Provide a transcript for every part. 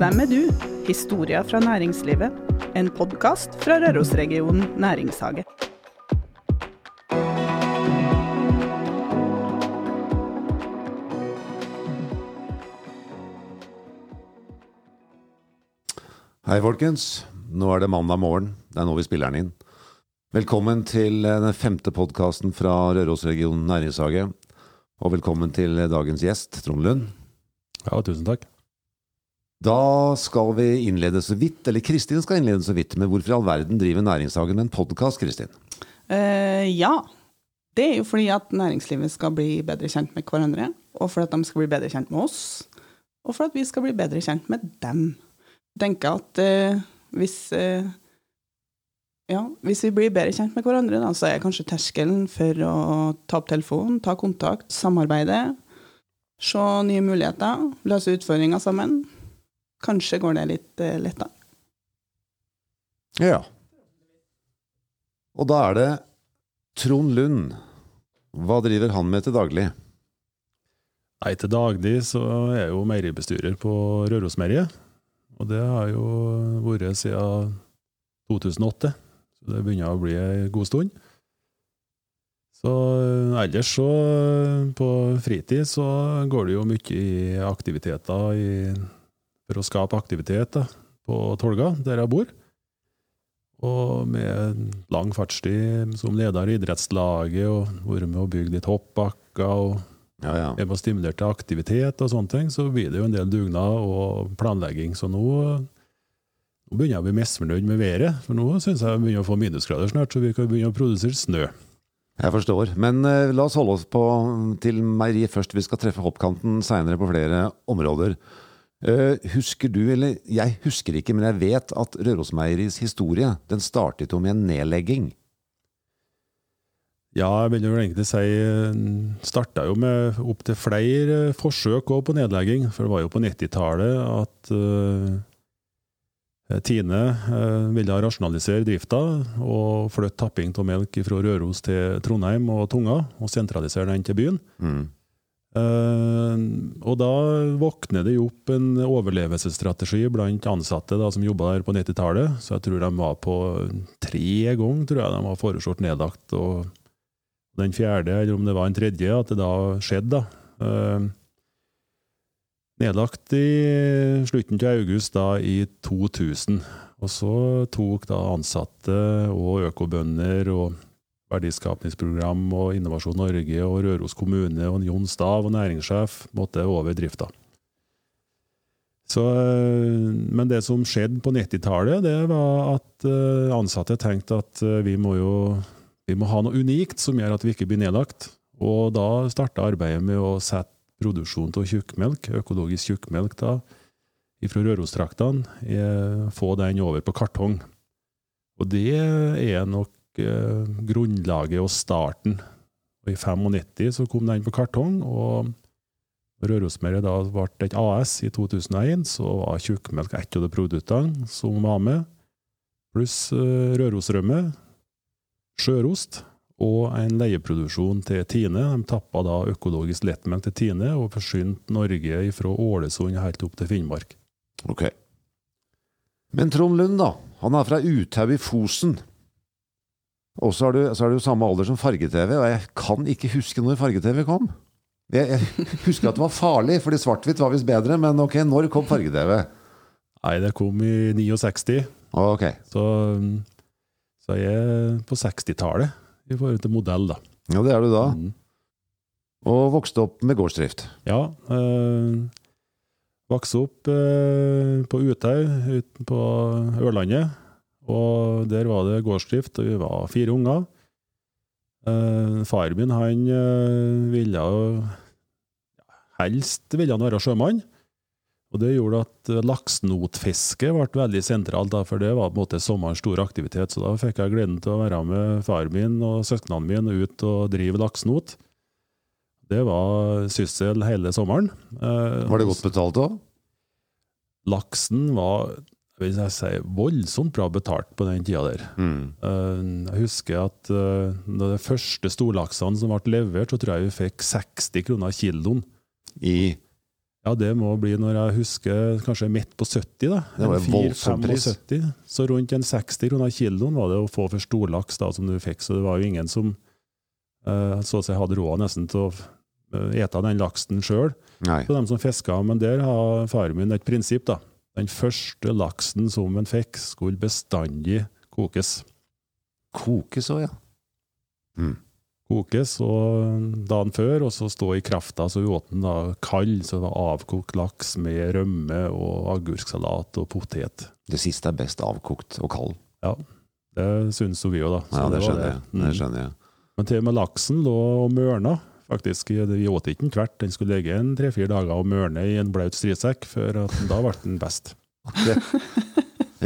Hvem er du? Historier fra næringslivet. En podkast fra Rørosregionen næringshage. Hei, folkens. Nå er det mandag morgen. Det er nå vi spiller den inn. Velkommen til eh, den femte podkasten fra Rørosregionen næringshage. Og velkommen til dagens gjest, Trond Lund. Ja, tusen takk. Da skal vi innlede så vidt, eller Kristin skal innlede så vidt, med hvorfor i all verden driver Næringshagen med en podkast, Kristin? Uh, ja. Det er jo fordi at næringslivet skal bli bedre kjent med hverandre, og for at de skal bli bedre kjent med oss, og for at vi skal bli bedre kjent med dem. Jeg tenker at uh, hvis uh, ja, hvis vi blir bedre kjent med hverandre, da, så er kanskje terskelen for å ta opp telefonen, ta kontakt, samarbeide, se nye muligheter, løse utfordringer sammen. Kanskje går det litt eh, letta. Ja. Og da er det Trond Lund. Hva driver han med til daglig? Nei, til daglig så er jeg jo meieribestyrer på Rørosmeieriet. Og det har jo vært siden 2008, så det begynner å bli ei god stund. Så eh, ellers så, på fritid, så går det jo mye i aktiviteter i, for å skape aktivitet da, på Tolga, der jeg bor. Og med lang fartstid som leder i idrettslaget, og vært med og bygd litt hoppbakker og Ja, ja. er med stimulere til aktivitet og sånne ting, så blir det jo en del dugnad og planlegging. Så nå, nå begynner jeg å bli misfornøyd med været, for nå syns jeg vi begynner å få minusgrader snart, så vi kan begynne å produsere snø. Jeg forstår. Men uh, la oss holde oss på, til meieriet først. Vi skal treffe hoppkanten seinere på flere områder. Eh, husker du, eller jeg husker ikke, men jeg vet at Rørosmeieris historie den startet jo med en nedlegging. Ja, jeg vil jo egentlig si starta jo med opptil flere forsøk også på nedlegging. For det var jo på 90-tallet at uh, Tine uh, ville rasjonalisere drifta og flytte tapping av melk fra Røros til Trondheim og Tunga, og sentralisere den til byen. Mm. Uh, og da våkner det jo opp en overlevelsesstrategi blant ansatte da, som jobba der på 90-tallet. Så jeg tror de var på tre ganger tror jeg de var foreslått nedlagt. og den fjerde, eller om det var en tredje, at det da skjedde. da. Eh, nedlagt i slutten til august da i 2000. Og så tok da ansatte og økobønder og verdiskapingsprogram og Innovasjon Norge og Røros kommune og Jon Stav og næringssjef måtte over drifta. Så, eh, men det som skjedde på 90-tallet, det var at eh, ansatte tenkte at eh, vi må jo vi må ha noe unikt som gjør at vi ikke blir nedlagt. Og da starta arbeidet med å sette produksjon av tjukkmelk, økologisk tjukkmelk, da, fra Rørostraktene, få den over på kartong. Og det er nok grunnlaget og starten. Og I 95 så kom den på kartong, og Rørosmeieriet da ble et AS i 2001, så var tjukkmelk ett av de produktene som var med, pluss eh, Rørosrømme, sjørost og en leieproduksjon til Tine. De tappa da økologisk lettmelk til Tine og forsynte Norge fra Ålesund helt opp til Finnmark. Ok. Men Trond Lund, da. Han er fra Uthaug i Fosen. Og så er du, så er du samme alder som farge-TV, og jeg kan ikke huske når farge-TV kom. Jeg, jeg husker at det var farlig, fordi svart-hvitt var visst bedre, men ok, når kom farge-TV? Nei, det kom i 69, Ok. så, så jeg er på 60-tallet i forhold til modell, da. Ja, det er du da. Mm. Og vokste opp med gårdsdrift. Ja. Øh, vokste opp øh, på Uthaug ute på Ørlandet. Og der var det gårdsdrift, og vi var fire unger. Uh, far min han øh, ville Helst ville han være sjømann. Og det gjorde at øh, laksenotfiske ble veldig sentralt, da, for det var på en måte sommerens store aktivitet. Så da fikk jeg gleden til å være med far min og søsknene mine ut og drive laksenot. Det var syssel hele sommeren. Eh, Var det godt betalt òg? Laksen var jeg si, voldsomt bra betalt på den tida der. Mm. Eh, Jeg husker at eh, da de første storlaksene som ble levert, så tror jeg vi fikk 60 kroner kiloen. I Ja, det må bli når jeg husker kanskje midt på 70, da. Det var En voldsom pris. Så rundt en 60 kroner kiloen var det å få for storlaks da, som du fikk. Så det var jo ingen som eh, så å si hadde råd nesten til å eh, ete den laksen sjøl. Så de som fiska, men der har faren min et prinsipp, da. Den første laksen som en fikk, skulle bestandig kokes. Kokes òg, ja. Mm. Kokes og dagen før, og så stå i krafta, så vi åt den da kald, så det var avkokt laks med rømme og agurksalat og potet. Det siste er best avkokt og kald. Ja, det syns jo vi jo, da. Så Ja, det det skjønner jeg. Mm. Det skjønner jeg. Men til og med laksen lå og mørna. Faktisk, Vi åt ikke den hvert, den skulle ligge en tre-fire dager og mørne i en blaut strisekk, før at da ble den best.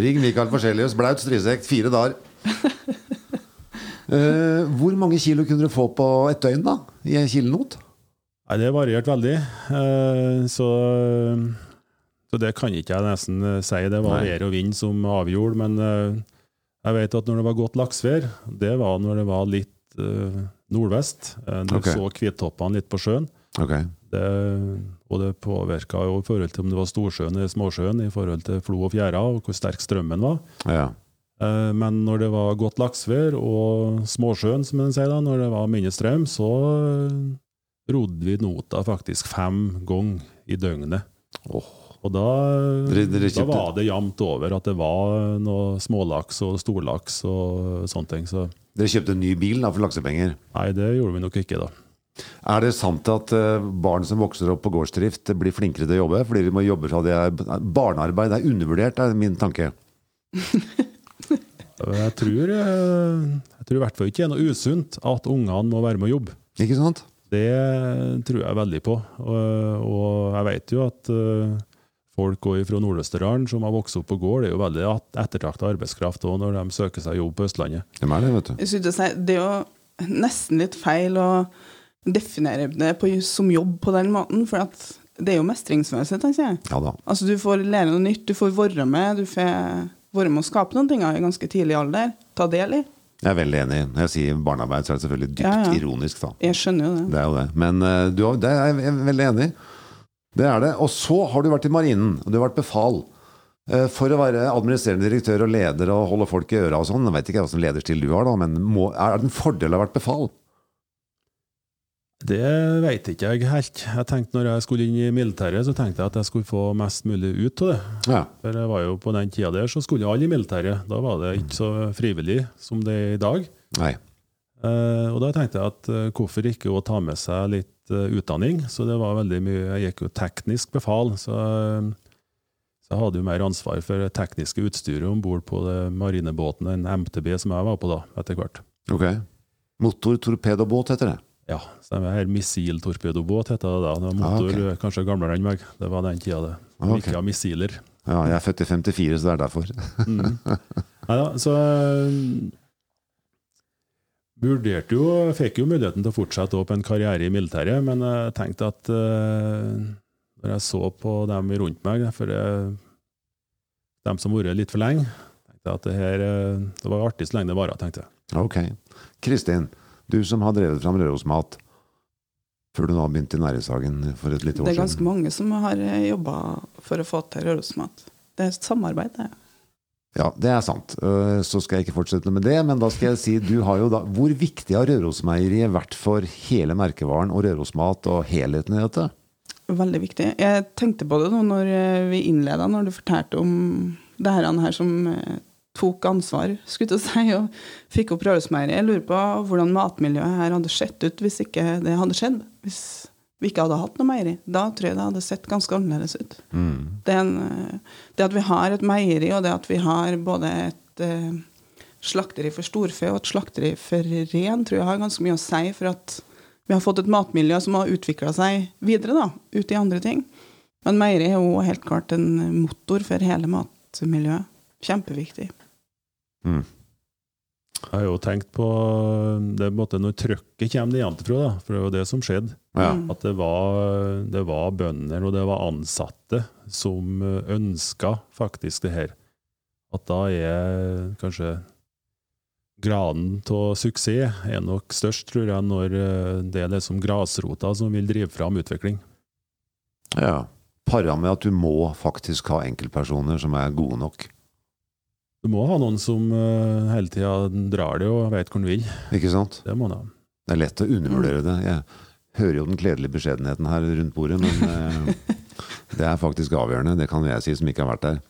Ring Mikael Forselius, blaut strisekk, fire dager. Uh, hvor mange kilo kunne du få på et døgn, da? I en kilenot? Nei, det varierte veldig. Uh, Så, så det kan ikke jeg nesten eh, si. Det var Nei. vær og vind som avgjorde. Men uh, jeg vet at når det var godt laksevær, det var når det var litt nordvest. Eh, Du okay. så hvittoppene litt på sjøen. Okay. Det, og det påvirka jo i forhold til om det var storsjøen eller småsjøen, i forhold til flo og fjæra, og hvor sterk strømmen var. Ja. Eh, Men når det var godt laksevær og småsjøen, som en sier da, når det var mindre strøm, så eh, rodde vi nota faktisk fem ganger i døgnet. Oh. Og da, da var det jevnt over at det var noe smålaks og storlaks og sånne ting. Så Dere kjøpte en ny bil da, for laksepenger. nei, det gjorde vi nok ikke, da. Er det sant at eh, barn som vokser opp på gårdsdrift, blir flinkere til å jobbe? Fordi de må jobbe fra de er Barnearbeid er undervurdert, er min tanke. Jeg tror, eh, jeg tror i hvert fall ikke det er noe usunt at ungene må være med å jobbe. Ikke sant? Det tror jeg veldig på. Og, og jeg vet jo at eh, folk fra Nord-Østerdalen som har vokst opp på gård, er jo veldig ettertrakta arbeidskraft også når de søker seg jobb på Østlandet. Det er det, vet du. Det er jo nesten litt feil å definere det på, som jobb på den måten, for at det er jo mestringsfølelse, tenker jeg. Ja da. Altså, du får lære noe nytt, du får være med, du får være med å skape noen ting i ganske tidlig alder. Ta del i. Jeg er veldig enig. Når jeg sier barnearbeid, så er det selvfølgelig dypt Ja, ja. ironisk, da. Jeg skjønner jo det. Det er jo det. Men eh, du, det er jeg er veldig enig i. Det er det. Og så har du vært i marinen, og du har vært befal. Eh, For å være administrerende direktør og leder og holde folk i øra og sånn, jeg vet ikke hvilken lederstil du har, da, men må, er det en fordel å ha vært befal? Det vet ikke jeg helt. Jeg tenkte Når jeg skulle inn i militæret, så tenkte jeg at jeg skulle få mest mulig ut av det. Ja. For jeg var jo På den tida der så skulle alle i militæret. Da var det ikke så frivillig som det er i dag. Nei. Eh, og da tenkte jeg at eh, hvorfor ikke å ta med seg litt eh, utdanning? Så det var veldig mye Jeg gikk jo teknisk befal, så, så jeg hadde jo mer ansvar for det tekniske utstyret om bord på marinebåten enn MTB som jeg var på da, etter hvert. Ok. Motortorpedobåt heter det. Ja, stemmer. Her Missiltorpedobåt heter det da. Det var motor Ah, ok. eh, kanskje gamlere enn meg. Det var den tida, det. Ah, okay. Ikke missiler. Ja, jeg er født i 54, så det er derfor. Mm. Neida, så øh, vurderte jo, fikk jo muligheten til å fortsette opp en karriere i militæret, men jeg tenkte at øh, når jeg så på dem rundt meg, for jeg, dem som har vært litt for lenge, tenkte jeg at det her øh, det var artig så lenge det varer, tenkte jeg. Ok. Kristin, du som har drevet fram Rørosmat før du nå har begynt i Næringshagen for et lite år siden. Det er siden. ganske mange som har jobba for å få til Rørosmat. Det er et samarbeid, det. Ja, det er sant. Øh, Så skal jeg ikke fortsette med det, men da skal jeg si du har jo da Hvor viktig har Rørosmeieriet vært for hele merkevaren og Rørosmat og helheten i dette? Veldig viktig. Jeg tenkte på det nå når eh, vi innleda, når du fortalte om det her, her som eh, tok ansvar, skulle si, og fikk opp Rørosmeieriet. Jeg lurer på hvordan matmiljøet her hadde sett ut hvis ikke det hadde skjedd. Hvis vi ikke hadde hatt noe meieri. Da tror jeg det hadde sett ganske annerledes ut. Det, er en, eh, det at vi har et meieri, og det at vi har både et uh, slakteri for storfe og et slakteri for ren, tror jeg har ganske mye å si for at vi har fått et matmiljø som har utvikla seg videre, da, ut i andre ting. Men meieri er jo helt klart en motor for hele matmiljøet. Kjempeviktig. Mm. Jeg har jo tenkt på det på en måte når trøkket kommer nedenfra, da, for det er jo det som skjedde. Ja. Mm. At det var, det var bønder og det var ansatte som ønska faktisk det her. At da er kanskje graden av suksess er nok størst, tror jeg, når eh, det er liksom grasrota som vil drive fram utvikling. ja. para med at du må faktisk ha enkeltpersoner som er gode nok. Du må ha noen som eh, hele tida drar det og vet hvor han vil. Ikke sant? Det må du ha. Det er lett å undervurdere det. Jeg hører jo den kledelige beskjedenheten her rundt bordet, men eh, det er faktisk avgjørende. Det kan jeg si som ikke har vært der.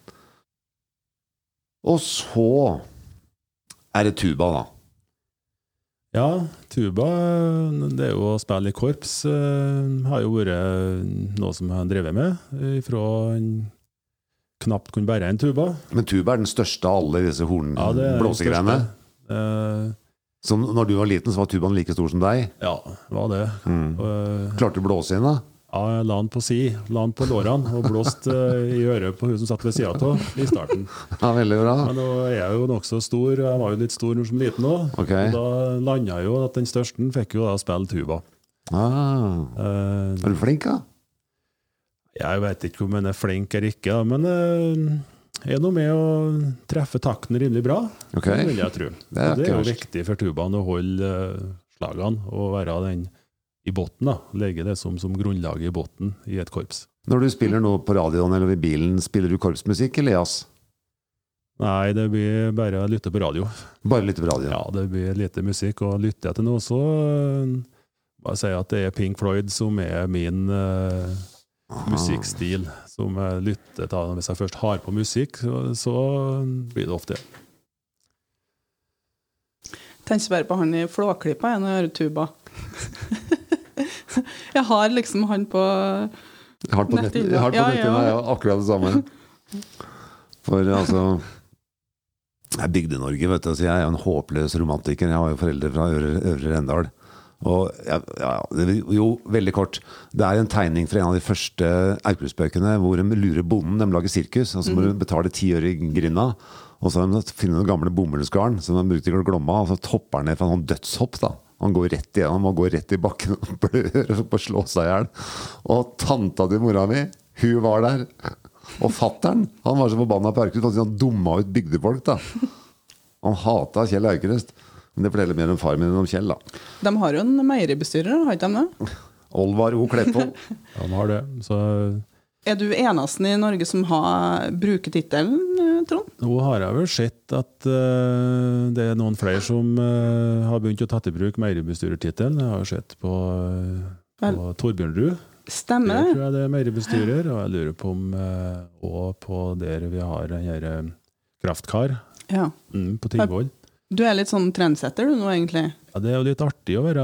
Og så er det tuba, da. Ja, tuba, det er jo å spille i korps, eh, har jo vært noe som jeg har drevet med fra en knapt kunne bære en tuba. Men tuba er den største av alle disse Ja, hornblåsegreiene. største. Eh, Så når du var liten, så var tubaen like stor som deg? ja, var det. Mm. Og, Klarte du å blåse inn, da? ja, jeg la den på si, la den på lårene og blåste eh, i øret på hun som satt ved sida av i starten. Ja, veldig bra. Men nå er jeg jo nokså stor, og jeg var jo litt stor som liten òg. Okay. Da landa jo at den største fikk jo da spille tuba. Ah, Uh, er du flink, da? Jeg vet ikke om han er flink eller ikke, men eh, er noe med å treffe takten rimelig bra, okay. vil jeg tro. Det er det er jo viktig for tubaen å holde eh, slagene og være den i bunnen. Legge det som, som grunnlaget i bunnen i et korps. Når du spiller noe på radioen eller i bilen, spiller du korpsmusikk Elias? Nei, det blir bare å lytte på radio. Bare lytte på radio? Ja, det blir lite musikk, og lytter jeg til noe, så bare sier jeg at det er Pink Floyd som er min eh, Ah. Musikkstil. Som jeg lytter til. Hvis jeg først har på musikk, så, så blir det ofte det. Tenker bare på han i Flåklypa når jeg hører tuba. jeg har liksom han på Jeg har på nettet, har på Ja, ja. ja, akkurat det samme. For altså Jeg er Bygde-Norge, vet du, så jeg er jo en håpløs romantiker. Jeg har jo foreldre fra Øvre, Øvre Rendal. Og ja, ja, jo, veldig kort. Det er en tegning fra en av de første Aukrust-bøkene hvor de lurer bonden. De lager sirkus, og så må du betale ti øre i grinda. Og så finner de noen gamle bomullsgarn som de brukte i Glomma, og så hopper han ned fra en sånn dødshopp. da han går rett igjennom og går rett i bakken og blør og får slå seg i hjel. Og tanta til mora mi, hun var der. Og fattern, han var så forbanna på Aukrust at han dumma ut bygdefolk. da Han hata Kjell Aukrust. Men det forteller mer om far min enn om Kjell. da De har jo en meieribestyrer, har ikke de det? Olvar O. Kleppo. Ja, de har det. Så Er du eneste i Norge som har bruker tittelen, eh, Trond? nå har jeg vel sett at uh, det er noen flere som uh, har begynt å ta i bruk meieribestyrertittelen. Jeg har sett på, uh, på Torbjørnrud. Stemmer Der tror jeg det er meierbestyrer, og jeg lurer på om uh, Og på der vi har den eh, Kraftkar Ja. mm, på Tingvoll. Du er litt sånn trendsetter du nå, egentlig. Ja, det er jo litt artig å være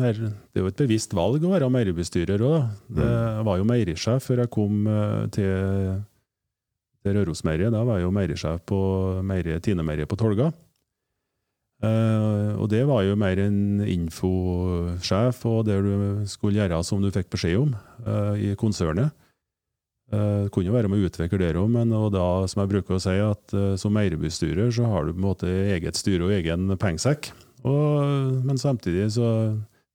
her. Det er jo et bevisst valg å være meieribestyrer òg. Jeg var jo meierisjef før jeg kom eh, til, til Rørosmeieriet. Da var jeg jo meierisjef på meieriet Tine-meieriet på Tolga. Eh, og det var jo mer en infosjef, og det du skulle gjøre som du fikk beskjed om eh, i konsernet. Eh, Det kunne jo være med å utvikle det òg, men og da, som jeg bruker å si, at eh, som Eierbystyrer så har du på en måte eget styre og egen pengesekk. Men samtidig så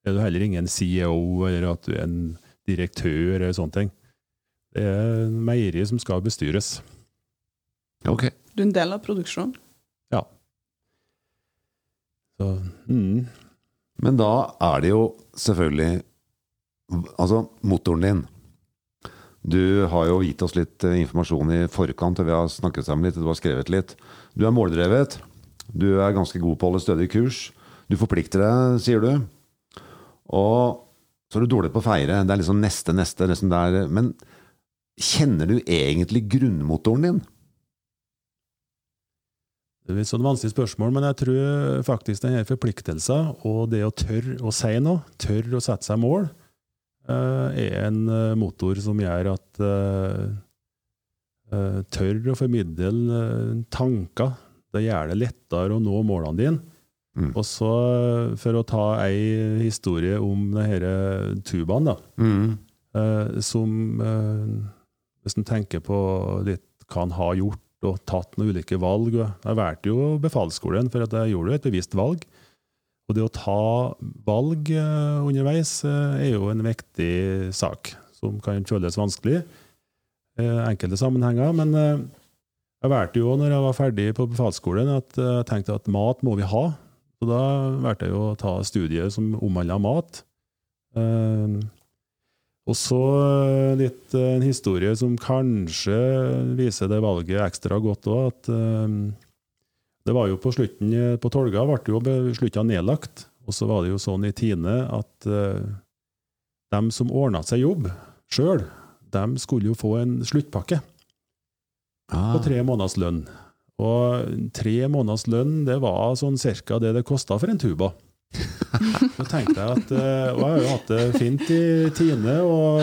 er du heller ingen CEO eller at du er en direktør eller sånne ting. Det er meieri som skal bestyres. Ok. Du er en del av produksjonen. Så, mm. Men da er det jo selvfølgelig Altså, motoren din. Du har jo gitt oss litt eh, informasjon i forkant, og vi har snakket sammen litt, og du har skrevet litt. Du er måldrevet. Du er ganske god på å holde stødig kurs. Du forplikter deg, sier du. Og så er du dårlig på å feire. Det er liksom neste, neste, nesten der. Men kjenner du egentlig grunnmotoren din? Det er et sånn vanskelig spørsmål, men jeg tror faktisk denne forpliktelsen og det å tørre å si noe, tørre å sette seg mål, er en eh, motor som gjør at eh, eh, tør å formidle eh, tanker. Det gjør det lettere å nå målene dine. Mm. Og så, eh, for å ta ei historie om denne tubaen, da, Mm. uh, som uh, Hvis en tenker på litt hva han har gjort og tatt noen ulike valg. Jeg valgte jo befalsskolen for at jeg gjorde et bevisst valg. Og det å ta valg eh, underveis eh, er jo en viktig sak, som kan føles vanskelig i enkelte sammenhenger. Men eh, jeg valgte jo når jeg var ferdig på befalsskolen, at eh, jeg tenkte at mat må vi ha. Så da valgte jeg å ta studiet som omhandla mat. Eh, Og så eh, litt eh, en historie som kanskje viser det valget ekstra godt òg, at eh, det var jo på slutten eh, på Tolga ble det jo slutta nedlagt. Og så var det jo sånn i Tine at uh, dem som ordna seg jobb sjøl, dem skulle jo få en sluttpakke Ah. på tre måneders lønn. Og tre måneders lønn, det var sånn cirka det det kosta for en tuba. Så tenkte jeg at uh, Og jeg har jo hatt det fint i Tine, og,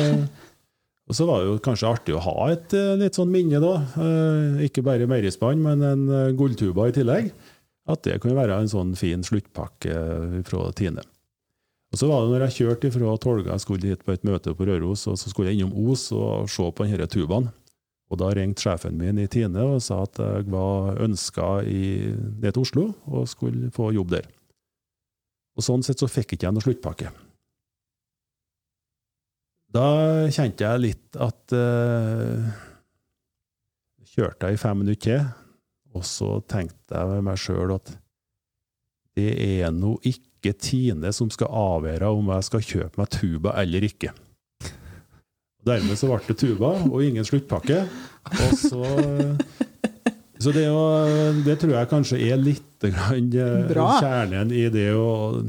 og så var det jo kanskje artig å ha et eh, litt sånn minne, da. Eh, Ikke bare meierispann, men en eh, gulltuba i tillegg. At det kunne være en sånn fin sluttpakke fra Tine. Og så var det når jeg kjørte fra Tolga, jeg skulle hit på et møte på Røros, og så skulle jeg innom Os og se på denne tubaen. Og da ringte sjefen min i Tine og sa at jeg var ønska ned til Oslo og skulle få jobb der. Og sånn sett så fikk jeg ikke noe sluttpakke. Da kjente jeg litt at uh, Kjørte jeg i fem minutter til, og så tenkte jeg med meg sjøl at det er nå ikke Tine som skal avgjøre om jeg skal kjøpe meg tuba eller ikke. Dermed så ble det tuba og ingen sluttpakke. Og så Så det, jo, det tror jeg kanskje er litt grann, eh, kjernen i det å,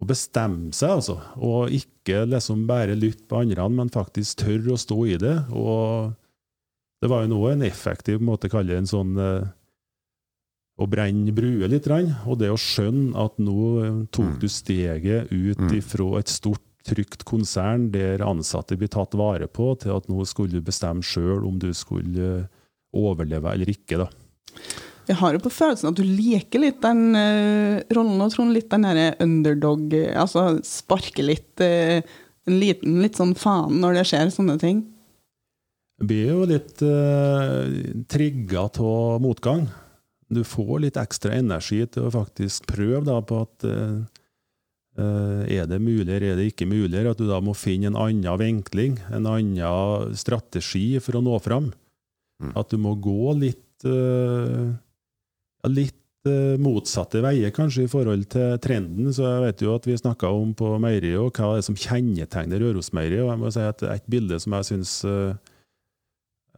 å bestemme seg, altså. Og ikke liksom bare lytte på andre, men faktisk tørre å stå i det. Og det var jo nå en effektiv måte å kalle det en sånn eh, å brenne bruer litt. Og det å skjønne at nå eh, tok Mm. du steget ut Mm. ifra et stort, trygt konsern der ansatte blir tatt vare på, til at nå skulle du bestemme sjøl om du skulle eh, overleve eller ikke. da. Jeg har jo på følelsen at du liker litt den uh, rollen, og Trond, litt den derre underdog eh, Altså sparke litt uh, En liten litt sånn faen når det skjer sånne ting. Jeg blir jo litt uh, trigga av motgang. Du får litt ekstra energi til å faktisk prøve da, på at eh, eh, er det mulig, eller er det ikke mulig? At du da må finne en annen vinkling, en annen strategi for å nå fram. Mm. At du må gå litt, ja, litt eh, motsatte veier, kanskje, i forhold til trenden. Så jeg vet jo at vi snakka om på meieriet, og hva er det som kjennetegner Rørosmeieriet. Og jeg må si at et bilde som jeg syns eh,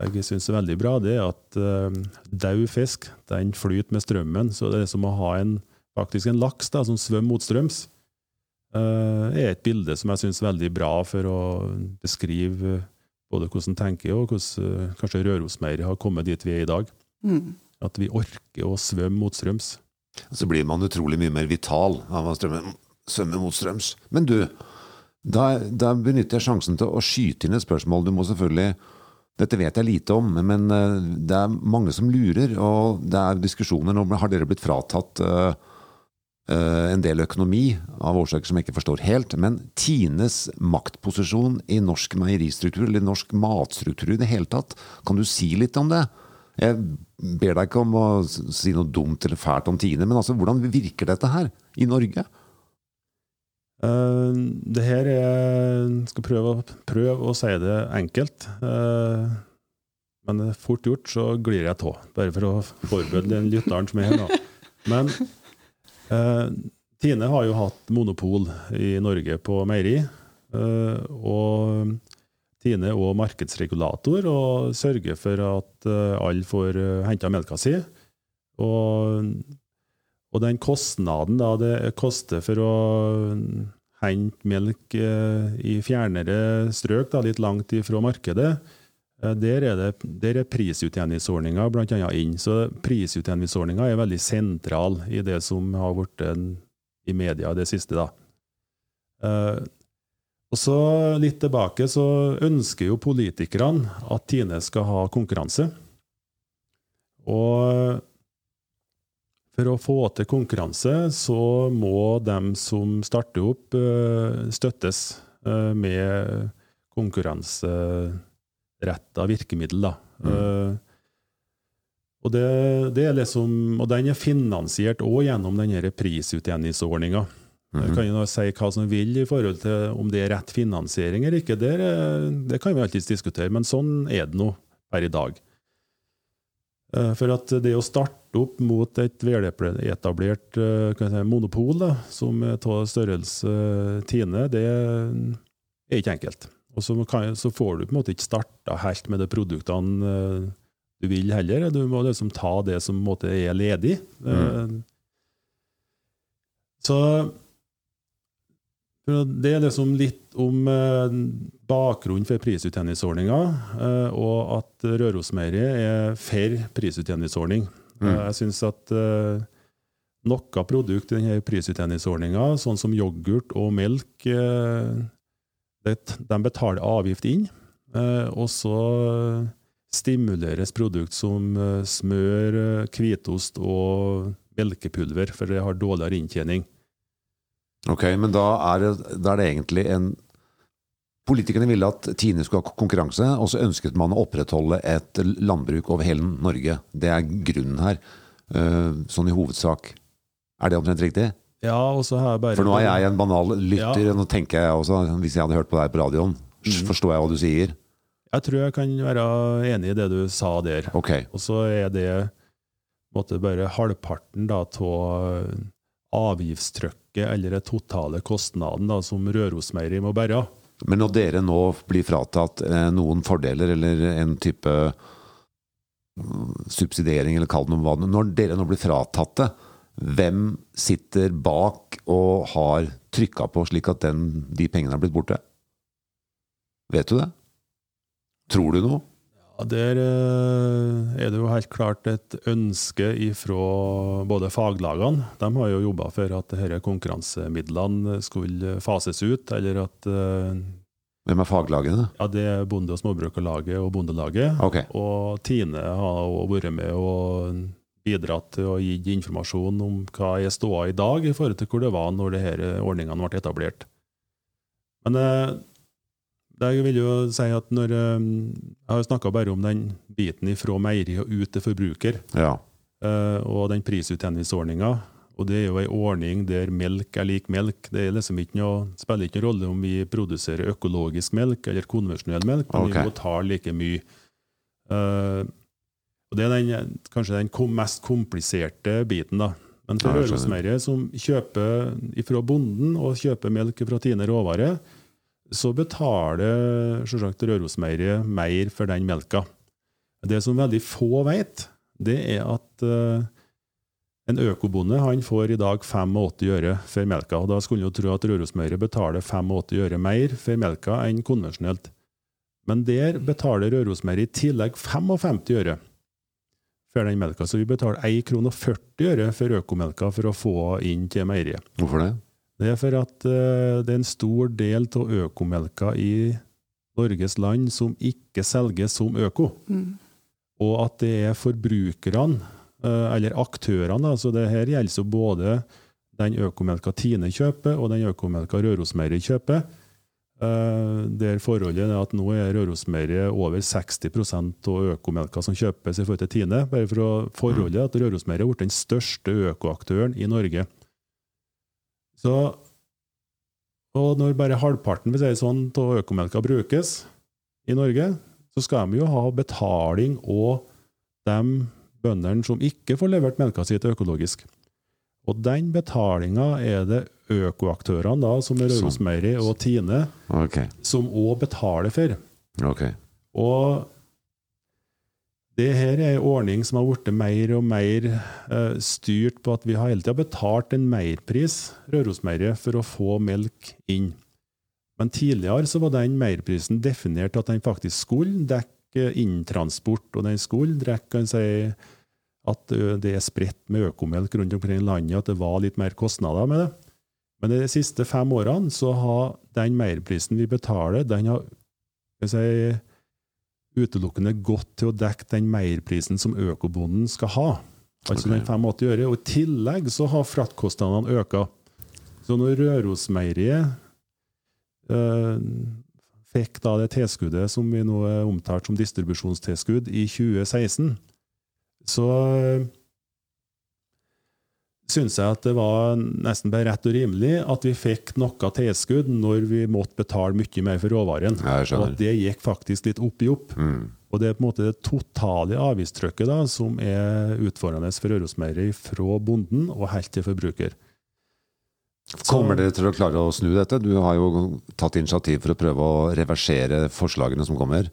jeg synes er veldig bra, det er at uh, daud fisk den flyter med strømmen. Så det er som å ha en, faktisk en laks da, som svømmer motstrøms. Uh, er et bilde som jeg syns er veldig bra for å beskrive både hvordan tenker og hvordan uh, kanskje Rørosmeieriet har kommet dit vi er i dag. Mm. At vi orker å svømme motstrøms. Så blir man utrolig mye mer vital av å svømme svømme motstrøms. Men du, da, da benytter jeg sjansen til å skyte inn et spørsmål. Du må selvfølgelig Dette vet jeg lite om, men eh, det er mange som lurer, og det er diskusjoner nå. Har dere blitt fratatt eh, eh, en del økonomi av årsaker som jeg ikke forstår helt? Men Tines maktposisjon i norsk meieristruktur, eller norsk matstruktur i det hele tatt, kan du si litt om det? Jeg ber deg ikke om å si noe dumt eller fælt om Tine, men altså, hvordan virker dette her i Norge? Uh, det her er skal prøve, prøve å si det enkelt. Uh, men fort gjort, så glir jeg av. Bare for å forberede den lytteren som er her nå. Men uh, Tine har jo hatt monopol i Norge på meieri. og Tine er markedsregulator og sørger for at uh, alle får uh, henta melka si. Og og den kostnaden da det koster for å hente melk eh, i fjernere strøk, da, litt langt ifra markedet, eh, der er, det, der er prisutjevningsordninga bl.a. inn. Så prisutjevningsordninga er veldig sentral i det som har blitt i media det siste. da. Og så Litt tilbake så ønsker jo politikerne at Tine skal ha konkurranse. Og for å få til konkurranse, så må dem som starter opp, eh, støttes eh, med konkurranseretta virkemiddel. Da. Eh, Og, det, det er liksom, og den er finansiert òg gjennom denne prisutjevningsordninga. Jeg -hmm. kan jo si hva som vil i forhold til om det er rett finansiering eller ikke. Det, det kan vi alltids diskutere, men sånn er det nå per i dag. Eh, For at det å starte opp mot et veletablert eh, si, monopol, da, som av størrelse eh, Tine, det er ikke enkelt. Og så, kan, så får du på en måte ikke starta helt med de produktene du vil heller. Du må liksom ta det som måte er ledig. Mm. Så det er liksom litt om eh, bakgrunnen for prisutjevningsordninga, eh, og at Rørosmeieriet er for prisutjevningsordning. Mm. Eh, Jeg syns at noe produkt i denne prisutjevningsordninga, sånn som yoghurt og melk, de betaler avgift inn. Og så stimuleres produkt som smør, hvitost og melkepulver, for det har dårligere inntjening. Ok, men da er, det, da er det egentlig en Politikerne ville at Tine skulle ha konkurranse, og så ønsket man å opprettholde et landbruk over hele Norge. Det er grunnen her, eh, sånn i hovedsak. Er det omtrent riktig? Ja, og så har jeg bare For nå er jeg en banal lytter, Ja. og nå tenker jeg også, hvis jeg hadde hørt på deg på radioen, Mm. forstår jeg hva du sier? Jeg tror jeg kan være enig i det du sa der. Ok, Og så er det måtte, bare halvparten da, av avgiftstrykket eller den totale kostnaden da, som Rørosmeieriet må bære. men når dere nå blir fratatt eh, noen fordeler, eller en type mm, subsidiering, eller kall det noe når dere nå blir fratatt det, hvem sitter bak og har trykka på slik at den, de pengene er blitt borte? Vet du det? Tror du noe? Der eh, er det jo helt klart et ønske fra både faglagene. De har jo jobba for at disse konkurransemidlene skulle fases ut, eller at eh, Hvem er faglagene? ja, det er Bonde- og småbrukerlaget og Bondelaget. Ok, Og Tine har også vært med og bidratt til å gi informasjon om hva er ståa i dag i forhold til hvor det var når disse ordningene ble etablert. Men eh, jeg vil jo si at når eh, Jeg har snakka bare om den biten fra meieri og ut til forbruker, ja. eh, og den prisutjevningsordninga. Og det er jo ei ordning der melk er lik melk. Det er liksom ikke noe, spiller ikke noen rolle om vi produserer økologisk melk eller konvensjonell melk, men okay. vi betaler like mye. Eh, og Det er den, kanskje den mest kompliserte biten. da. Men for Ja. Rørosmeieriet, som kjøper fra bonden og kjøper melk fra Tine råvare, så betaler selvsagt Rørosmeieriet mer for den melka. Det som veldig få vet, det er at uh, en økobonde han får i dag 85 øre for melka. og Da skulle en jo tro at Rørosmeieriet betaler 85 øre mer for melka enn konvensjonelt. Men der betaler Rørosmeieriet i tillegg 55 øre for den melka. Så vi betaler 1,40 krone og 40 øre for økomelka for å få inn til meieriet. Hvorfor det? Det er for at eh, det er en stor del av økomelka i Norges land som ikke selges som øko. Mm. Og at det er forbrukerne, eh, eller aktørene, altså det her gjelder jo både den økomelka Tine kjøper, og den økomelka Rørosmeieriet kjøper. Eh, Der forholdet er at nå er Rørosmeieriet over 60% av økomelka som kjøpes i forhold til Tine. Bare for å forholde at Rørosmeieriet har blitt den største økoaktøren i Norge. Så, og når bare halvparten hvis jeg sånn, av økomelka brukes i Norge, så skal de jo ha betaling og de bøndene som ikke får levert melka si til økologisk. Og den betalinga er det økoaktørene, da, som. Rørosmeieri og Tine, okay. som òg betaler for. Okay. Og det her er en ordning som har blitt mer og mer eh, styrt på at vi har hele tida betalt en merpris, Rørosmeieriet, for å få melk inn. Men tidligere så var den merprisen definert at den faktisk skulle dekke inntransport, og den skulle dekke si, at det er spredt med økomelk rundt omkring i landet, at det var litt mer kostnader med det. Men de siste fem årene så har den merprisen vi betaler, den har jeg si, utelukkende gått til å dekke den merprisen som økobonden skal ha. Altså okay. den 85 øre. Og i tillegg så har fraktkostnadene øka. Så når Rørosmeieriet eh, fikk da det tilskuddet som vi nå er omtalt som distribusjonstilskudd i 2016, så eh, syns jeg at det var nesten bare rett og rimelig at vi fikk noe tilskudd når vi måtte betale mye mer for råvaren. Og at det gikk faktisk litt opp i opp. Mm. Og det er på en måte det totale avgiftstrykket da, som er utfordrende for Rørosmeieriet fra bonden og helt til forbruker. Kommer dere til å klare å snu dette? Du har jo tatt initiativ for å prøve å reversere forslagene som kommer.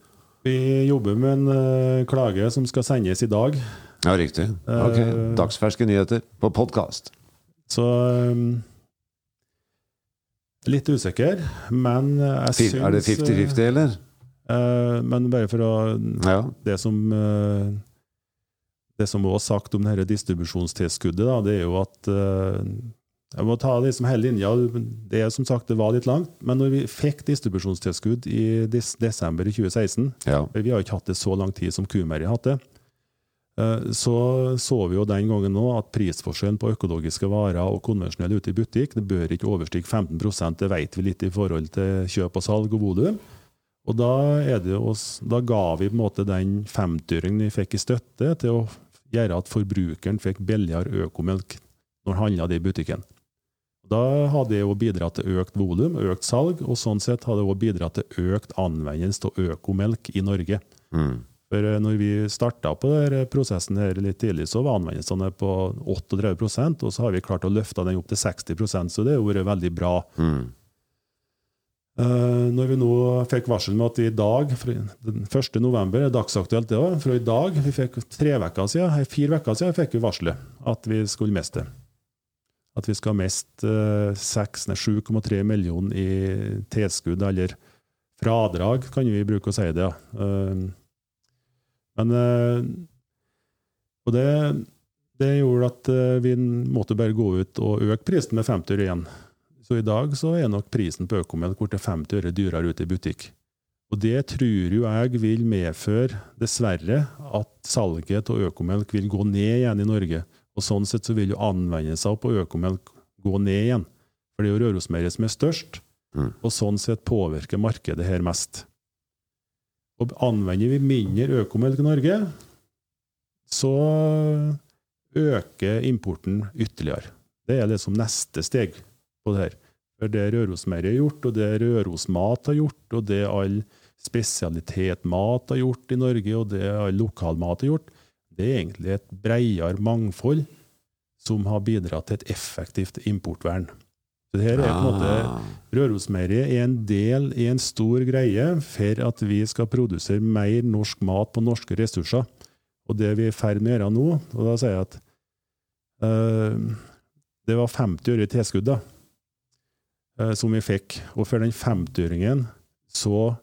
Vi jobber med en uh, klage som skal sendes i dag. Ja, riktig. Ok, Uh, Dagsferske nyheter på podkast. Så um, Litt usikker, men jeg syns Er det 50-50, eller? Uh, Men bare for å Ja. Det som uh, Det som er sagt om dette distribusjonstilskuddet, da, det er jo at eh, Jeg må ta det hele linja. Det er som sagt, det var litt langt. Men når vi fikk distribusjonstilskudd i des desember i 2016 ja. Vi har ikke hatt det så lang tid som Kumeri har hatt det. Eh, Så så vi jo den gangen nå at prisforskjellen på økologiske varer og konvensjonelle ute i butikk det bør ikke overstige 15 Det vet vi litt i forhold til kjøp og salg og volum. Og da, det oss, da ga vi på en måte den femtyringen vi fikk i støtte, til å gjøre at forbrukeren fikk billigere økomelk når han handla det i butikken. Da hadde det jo bidratt til økt volum, økt salg, og sånn sett hadde det òg bidratt til økt anvendelse av økomelk i Norge. Mm. For eh, når vi starta på denne prosessen her litt tidlig, så var anvendelsene på 38% og så har vi klart å løfte den opp til 60% så det har vært veldig bra. Mm. Eh, når vi nå fikk varsel med at i dag, den 1. november, er dagsaktuelt det òg, fra i dag vi fikk tre vekker siden, fire uker siden fikk vi varselet at vi skulle miste. At vi skal miste eh, 7,3 millioner i tilskudd, eller fradrag, kan vi bruke å si det. Eh, Men eh, Og det, det gjorde at eh, vi måtte bare gå ut og øke prisen med 50 øre igjen. Så i dag så er nok prisen på Økomen kort til 50 øre dyrere ute i butikk. Og det tror jo jeg vil medføre, dessverre, at salget av økomelk vil gå ned igjen i Norge. Og sånn sett så vil jo anvendelsen på økomelk gå ned igjen. For det er jo Rørosmeieriet som er størst, Mm. og sånn sett påvirker markedet her mest. Og anvender vi mindre økomelk i Norge, så øker importen ytterligere. Det er liksom neste steg på det her. For det Rørosmeieriet har gjort, og det Rørosmat har gjort, og det all spesialitetmat har gjort i Norge, og det all lokalmat har gjort, det er egentlig et bredere mangfold som har bidratt til et effektivt importvern. Så det her er på en måte Ah. Rørosmeieriet er en del i en stor greie for at vi skal produsere mer norsk mat på norske ressurser. Og det vi er i ferd med å gjøre nå, og da sier jeg at eh, det var 50 øre i tilskudd da, eh, som vi fikk. Og for den 50-øringen så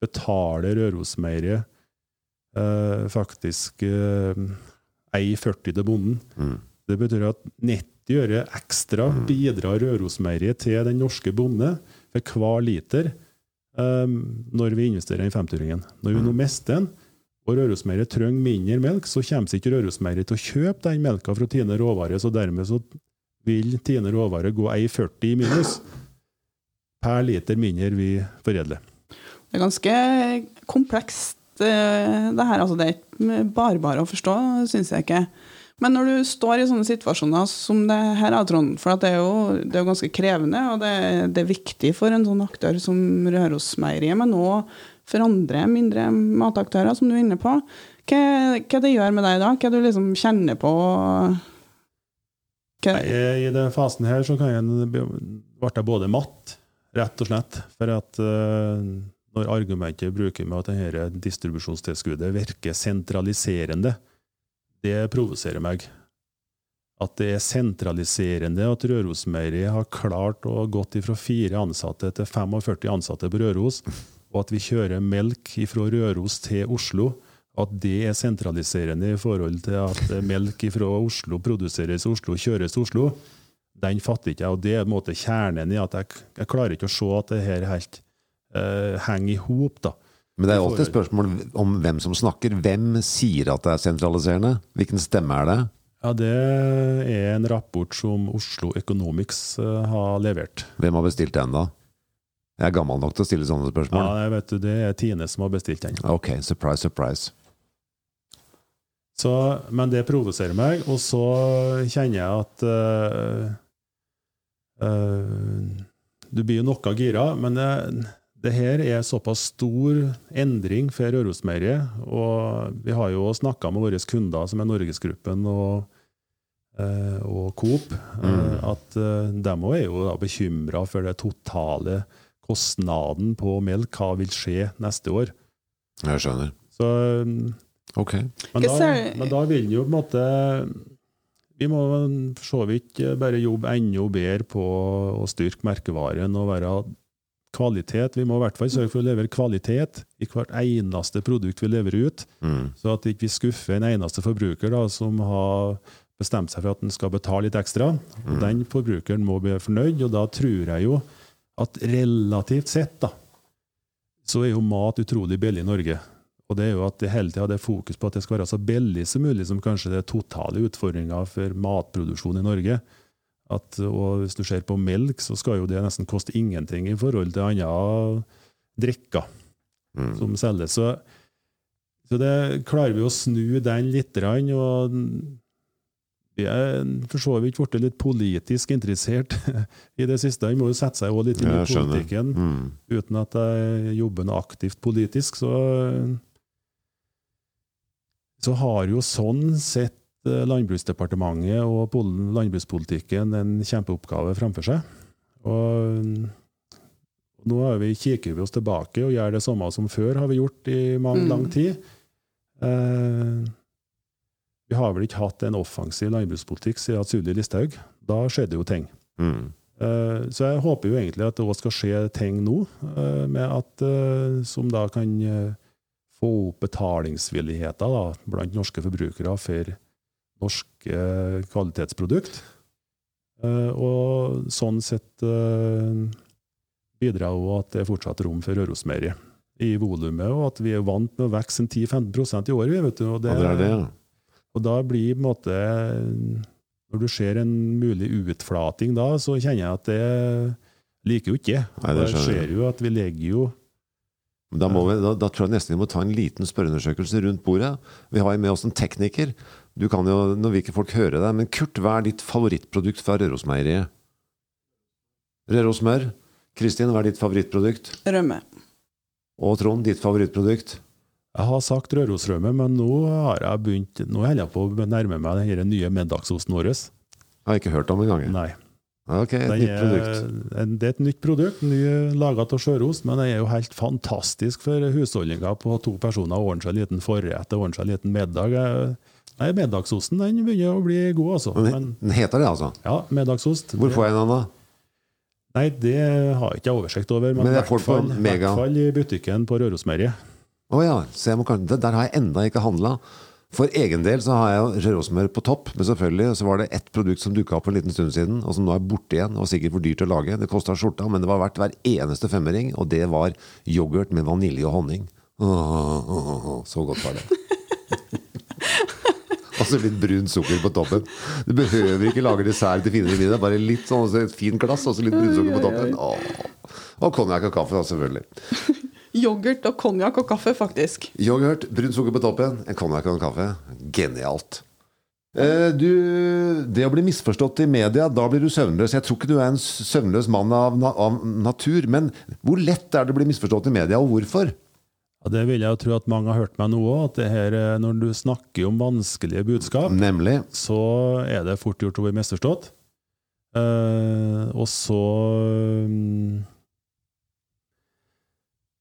betaler Rørosmeieriet eh, faktisk ei 40-de bonden. Mm. Det betyr at 90 øre ekstra Mm. bidrar Rørosmeieriet til den norske bonde for hver liter eh, når vi investerer i 50-åringen. Når vi nå Mm. mister den, og Rørosmeieriet trenger mindre melk, så kommer ikke Rørosmeieriet til å kjøpe den melka fra Tine Råvare, så dermed så vil Tine Råvare gå 1,40 i minus per liter mindre vi foredler. Det er ganske komplekst, eh, det her. Altså, det er ikke bare å forstå, syns jeg ikke. Men når du står i sånne situasjoner som det her, Trond, for det er jo det er ganske krevende, og det, det er viktig for en sånn aktør som Rørosmeieriet, men òg for andre mindre mataktører, som du er inne på. Hva, hva det gjør med deg da? Hva du liksom kjenner på? Hva, I den fasen her så kan jeg ble jeg både matt, rett og slett. For at eh, når argumentet bruker med at dette distribusjonstilskuddet virker sentraliserende, det provoserer meg. At det er sentraliserende at Rørosmeieriet har klart å gått fra fire ansatte til 45 ansatte på Røros, og at vi kjører melk fra Røros til Oslo. At det er sentraliserende i forhold til at melk fra Oslo produseres i Oslo, kjøres til Oslo, den fatter ikke jeg. Og det er på en måte kjernen i at jeg, jeg klarer ikke å se at det her helt eh, henger i hop. da. Men det er alltid spørsmål om hvem som snakker. Hvem sier at det er sentraliserende? Hvilken stemme er det? Ja, Det er en rapport som Oslo Economics eh, har levert. Hvem har bestilt den, da? Jeg er gammel nok til å stille sånne Ja, spørsmål. jeg vet du, Det er Tine som har bestilt den. Ok, surprise, surprise. Så, men det provoserer meg, og så kjenner jeg at uh, uh, Du blir jo noe gira, men det, det her er såpass stor endring for Rørosmeieriet. Og vi har jo snakka med våre kunder, som er Norgesgruppen, og eh, og Coop, mm. at eh, de òg er jo bekymra for det totale kostnaden på melk. Hva vil skje neste år? Jeg skjønner. Så, mm, Ok. men, da, men da vil jo på en måte Vi må for så vidt bare jobbe enda bedre på å styrke merkevaren og være kvalitet. Vi må i hvert fall sørge for å levere kvalitet i hvert eneste produkt vi leverer ut. Mm. Så at vi ikke skuffer en eneste forbruker da, som har bestemt seg for at han skal betale litt ekstra. Mm. Den forbrukeren må bli fornøyd, og da tror jeg jo at relativt sett da, så er jo mat utrolig billig i Norge. Og det er jo at det hele tida er fokus på at det skal være så billig som mulig, som kanskje det er totale utfordringa for matproduksjon i Norge. At, og hvis du ser på melk, så skal jo det nesten koste ingenting i forhold til andre drikker Mm. som selges. Så, så det klarer vi å snu den litt, og vi er for så vidt blitt litt politisk interessert i det siste. Vi må jo sette seg litt inn i politikken. Mm. Uten at jeg jobber aktivt politisk, så så har jo sånn sett Landbruksdepartementet og pol- landbrukspolitikken en kjempeoppgave fremfor seg. Og nå har vi, kikker vi oss tilbake og gjør det samme som før, har vi gjort i mange, Mm. lang tid. Eh, vi har vel ikke hatt en offensiv landbrukspolitikk siden Sylvi Listhaug. Da skjedde jo ting. Mm. Eh, Så jeg håper jo egentlig at det også skal skje ting nå, eh, med at, eh, som da kan eh, få opp betalingsvilligheten da, blant norske forbrukere for norske eh, kvalitetsprodukt. Eh, Og sånn sett bidrar også at det er fortsatt rom for Rørosmeieriet i volumet, og at vi er vant med å vokse en 10-15 i året. vet du, og Ja, det er det, ja. og da blir på en måte Når du ser en mulig utflating da, så kjenner jeg at det liker jo ikke. Nei, det Det ser jo at vi legger jo Da, må vi, da, da tror jeg nesten vi må ta en liten spørreundersøkelse rundt bordet. Vi har med oss en tekniker. Du kan jo, Nå vil ikke folk høre deg, men Kurt, hva er ditt favorittprodukt fra Rørosmeieriet? Rørosmør. Kristin, hva er ditt favorittprodukt? Rømme. Og Trond, ditt favorittprodukt? Jeg har sagt Rørosrømme, men nå har jeg begynt Nå holder jeg på å nærme meg den nye middagsosten vår. Har jeg ikke hørt om engang. Nei. Ok, et Den nytt er, produkt. en- det er et nytt produkt, ny laga av sjørost, men den er jo helt fantastisk for husholdninga på to personer. Ordne seg en liten forrett og ordne seg en liten middag. Jeg- Nei, Middagsosten den begynner å bli god, altså. Men Den heter det, altså? ja, middagsost. Hvor får jeg den, da? Nei, det har jeg ikke oversikt over, men, Men i hvert fall, i butikken på Rørosmeieriet. Å ja, så jeg må, kanskje- der har jeg enda ikke handla. For egen del så har jeg rørosmør på topp, men selvfølgelig så var det ett produkt som dukka opp for en liten stund siden, og som nå er borte igjen, og sikkert for dyrt å lage. Det kosta skjorta, men det var verdt hver eneste femmering, og det var yoghurt med vanilje og honning. Åh, åh, åh, åh, så godt var det. Og så litt brun sukker på toppen. Du behøver ikke lage dessert til finere middag, bare litt sånn så et fint glass og så litt brunsukker på toppen. Åh. Og konjakk og kaffe, da, selvfølgelig. Yoghurt og konjakk og kaffe, faktisk. Yoghurt, brunt sukker på toppen, en konjakk og en kaffe. Genialt. Eh, du, det å bli misforstått i media, da blir du søvnløs. Jeg tror ikke du er en søvnløs mann av, av natur, men hvor lett er det å bli misforstått i media, og hvorfor? Ja, det vil jeg jo tro at mange har hørt meg nå òg, at det her, eh, når du snakker om vanskelige budskap, Nemlig så er det fort gjort å bli misforstått. Uh, og så mm,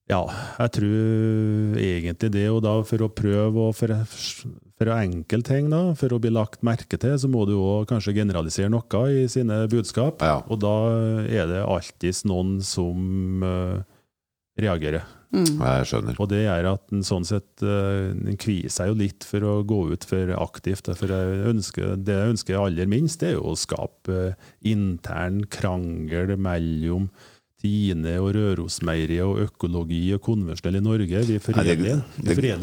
Ja, jeg tror egentlig det, og da for å prøve å for, for å enkle ting, da, for å bli lagt merke til, så må du òg kanskje generalisere noe i sine budskap. Ja. Og da er det alltids noen som uh, reagerer. Mm. Jeg skjønner. Og det gjør at en sånn sett eh, en kvier seg jo litt for å gå ut for aktivt. For jeg ønsker, det jeg ønsker aller minst, det er jo å skape eh, intern krangel mellom Tine og Rørosmeieriet og økologi og konvensjonell i Norge. Vi foredler,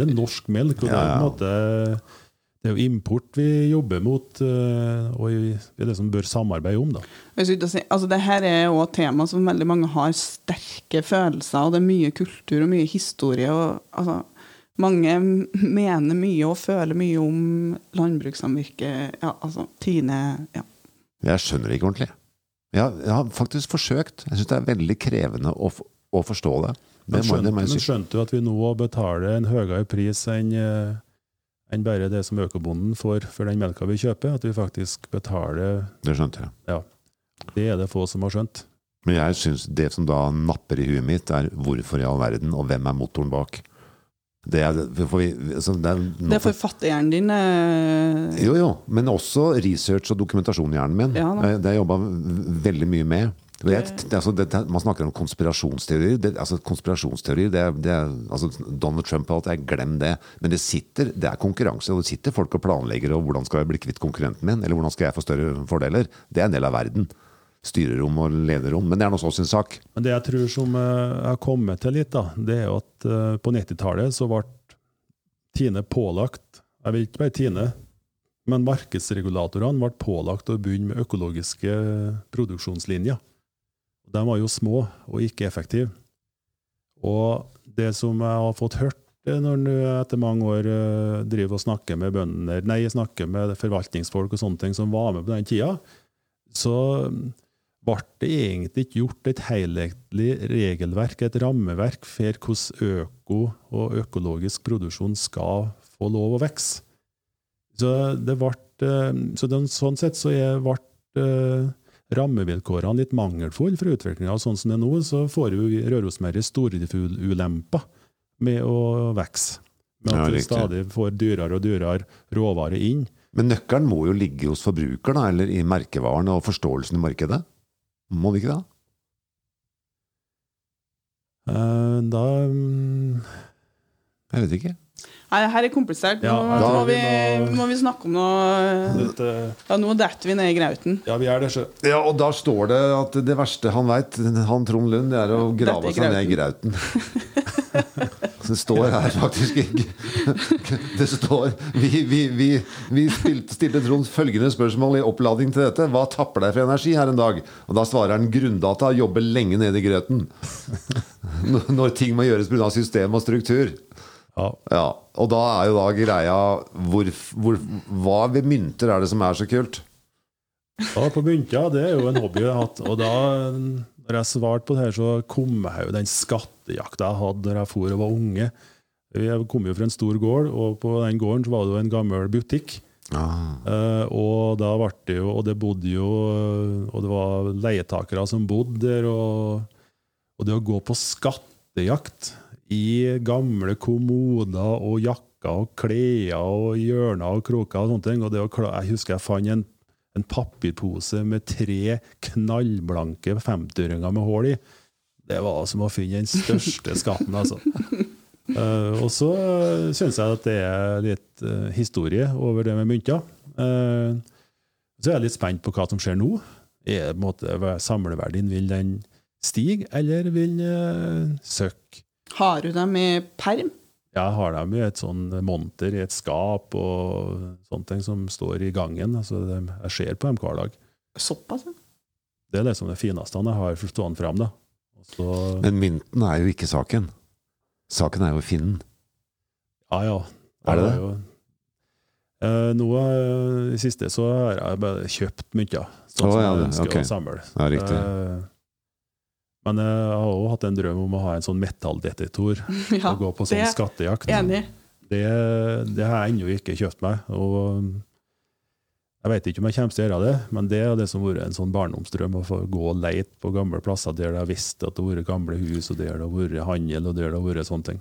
det- norsk melk. og det, er på en ja. måte, det er jo import vi jobber mot, eh, og det er det som bør samarbeide om. da. Altså det her er jo et tema som veldig mange har sterke følelser, og det er mye kultur og mye historie. og altså, Mange mener mye og føler mye om landbrukssamvirket. Ja, altså, Tine ja. Jeg skjønner det ikke ordentlig. Jeg har, jeg har faktisk forsøkt. Jeg syns det er veldig krevende å, å forstå det. Det Men må, det skjønte, må men skjønte du at vi nå betaler en høyere pris enn eh, enn bare det som økobonden får for den melka vi kjøper. At vi faktisk betaler Det skjønte jeg. Ja. Det er det få som har skjønt. Men jeg syns det som da napper i huet mitt, er hvorfor i all verden, og hvem er motoren bak? Det er, for vi, altså, det er, Det er for fattighjernen din. eh, Jo, jo, men også research og dokumentasjon i hjernen min. Ja. Eh, det har jeg jobba veldig mye med. Altså, det, man snakker om konspirasjonsteorier. Det, altså, konspirasjonsteorier det det altså, Donald Trump og alt, jeg glem det. Men det sitter, det er konkurranse, og det sitter folk og planlegger. og Hvordan skal jeg bli kvitt konkurrenten min? Eller hvordan skal jeg få større fordeler? Det er en del av verden. Styrerom og lederrom. Men det er nå så sin sak. Men det jeg tror som er har kommet til litt, da, det er at eh, på 90-tallet så ble Tine pålagt Jeg vil ikke bare Tine, men markedsregulatorene ble pålagt å begynne med økologiske produksjonslinjer. De var jo små og ikke effektive. Og det som jeg har fått hørt eh, når du etter mange år eh, driver og snakker med bønder, nei, snakker med forvaltningsfolk og sånne ting som var med på den tida, så ble det egentlig ikke gjort et helhetlig regelverk, et rammeverk for hvordan øko og økologisk produksjon skal få lov å vokse. Så, det ble, eh, så den, sånn sett så ble rammevilkårene litt mangelfulle for utviklinga. Sånn som det er nå, så får jo Rørosmeieriet stordriftulemper med å vokse. Med Ja, at vi du stadig får dyrere og dyrere råvarer inn. Men nøkkelen må jo ligge hos forbruker, da, eller i merkevaren og forståelsen i markedet? Må det ikke det? Eh, Da mm, Jeg vet ikke. Nei, det her er komplisert. Nå Ja, må, vi, vi må- må vi snakke om noe Ja, nå detter vi ned i grauten. Ja, vi er det, sjø. Ja, og da står det at det verste han veit, han Trond Lund, det er å grave seg ned i grauten. Det står her faktisk ikke Det står Vi, vi, vi, vi stilte, stilte Trond følgende spørsmål i oppladning til dette. Hva tapper deg for energi her en dag? Og da svarer han grunndata jobber lenge nede i grøten. Når ting må gjøres pga. system og struktur. Ja. Ja, Og da er jo da greia hvor, hvor, Hva ved mynter er det som er så kult? Ja, på mynter, det er jo en hobby jeg har hatt. Og da, når jeg svarte på det her, så kom jeg jo den skattejakta jeg hadde da jeg for og var unge. Jeg kom jo fra en stor gård, og på den gården så var det jo en gammel butikk. Ah. Eh, og da ble det jo Og det bodde jo Og det var leietakere som bodde der. Og, og det å gå på skattejakt i gamle kommoder og jakker og klær og hjørner og kroker og sånne ting og det Jeg husker jeg fant en, en papirpose med tre knallblanke 50-øringer med hull i. Det var som å finne den største skatten, altså. Uh, og så uh, syns jeg at det er litt uh, historie over det med mynter. Uh, så er jeg litt spent på hva som skjer nå. Er, på en måte, er samleverdien, Vil den stige, eller vil den søkke? Har du dem i perm? Jeg har dem i et sånn monter i et skap og sånne ting som står i gangen. Altså, jeg ser på dem hver dag. Såpass, ja. Det er liksom det fineste jeg har stående fram. Da. Så, Men mynten er jo ikke saken. Saken er jo finnen. ja, ja. Er det det? jo- Eh, nå eh, i siste så har jeg bare kjøpt mynter, sånn Å, som ja, jeg ønsker okay. å samle. Ja, riktig. Eh, men jeg har også hatt en drøm om å ha en sånn metalldetektor ja. og gå på sånn det- skattejakt. Enig. Det, det har jeg ennå ikke kjøpt meg. Og jeg vet ikke om jeg kommer til å gjøre det, men det er det som har vært en sånn barndomsdrøm. Å få gå og leite på gamle plasser der det har visst at det har vært gamle hus, og der det har vært handel, og der det har vært sånne ting.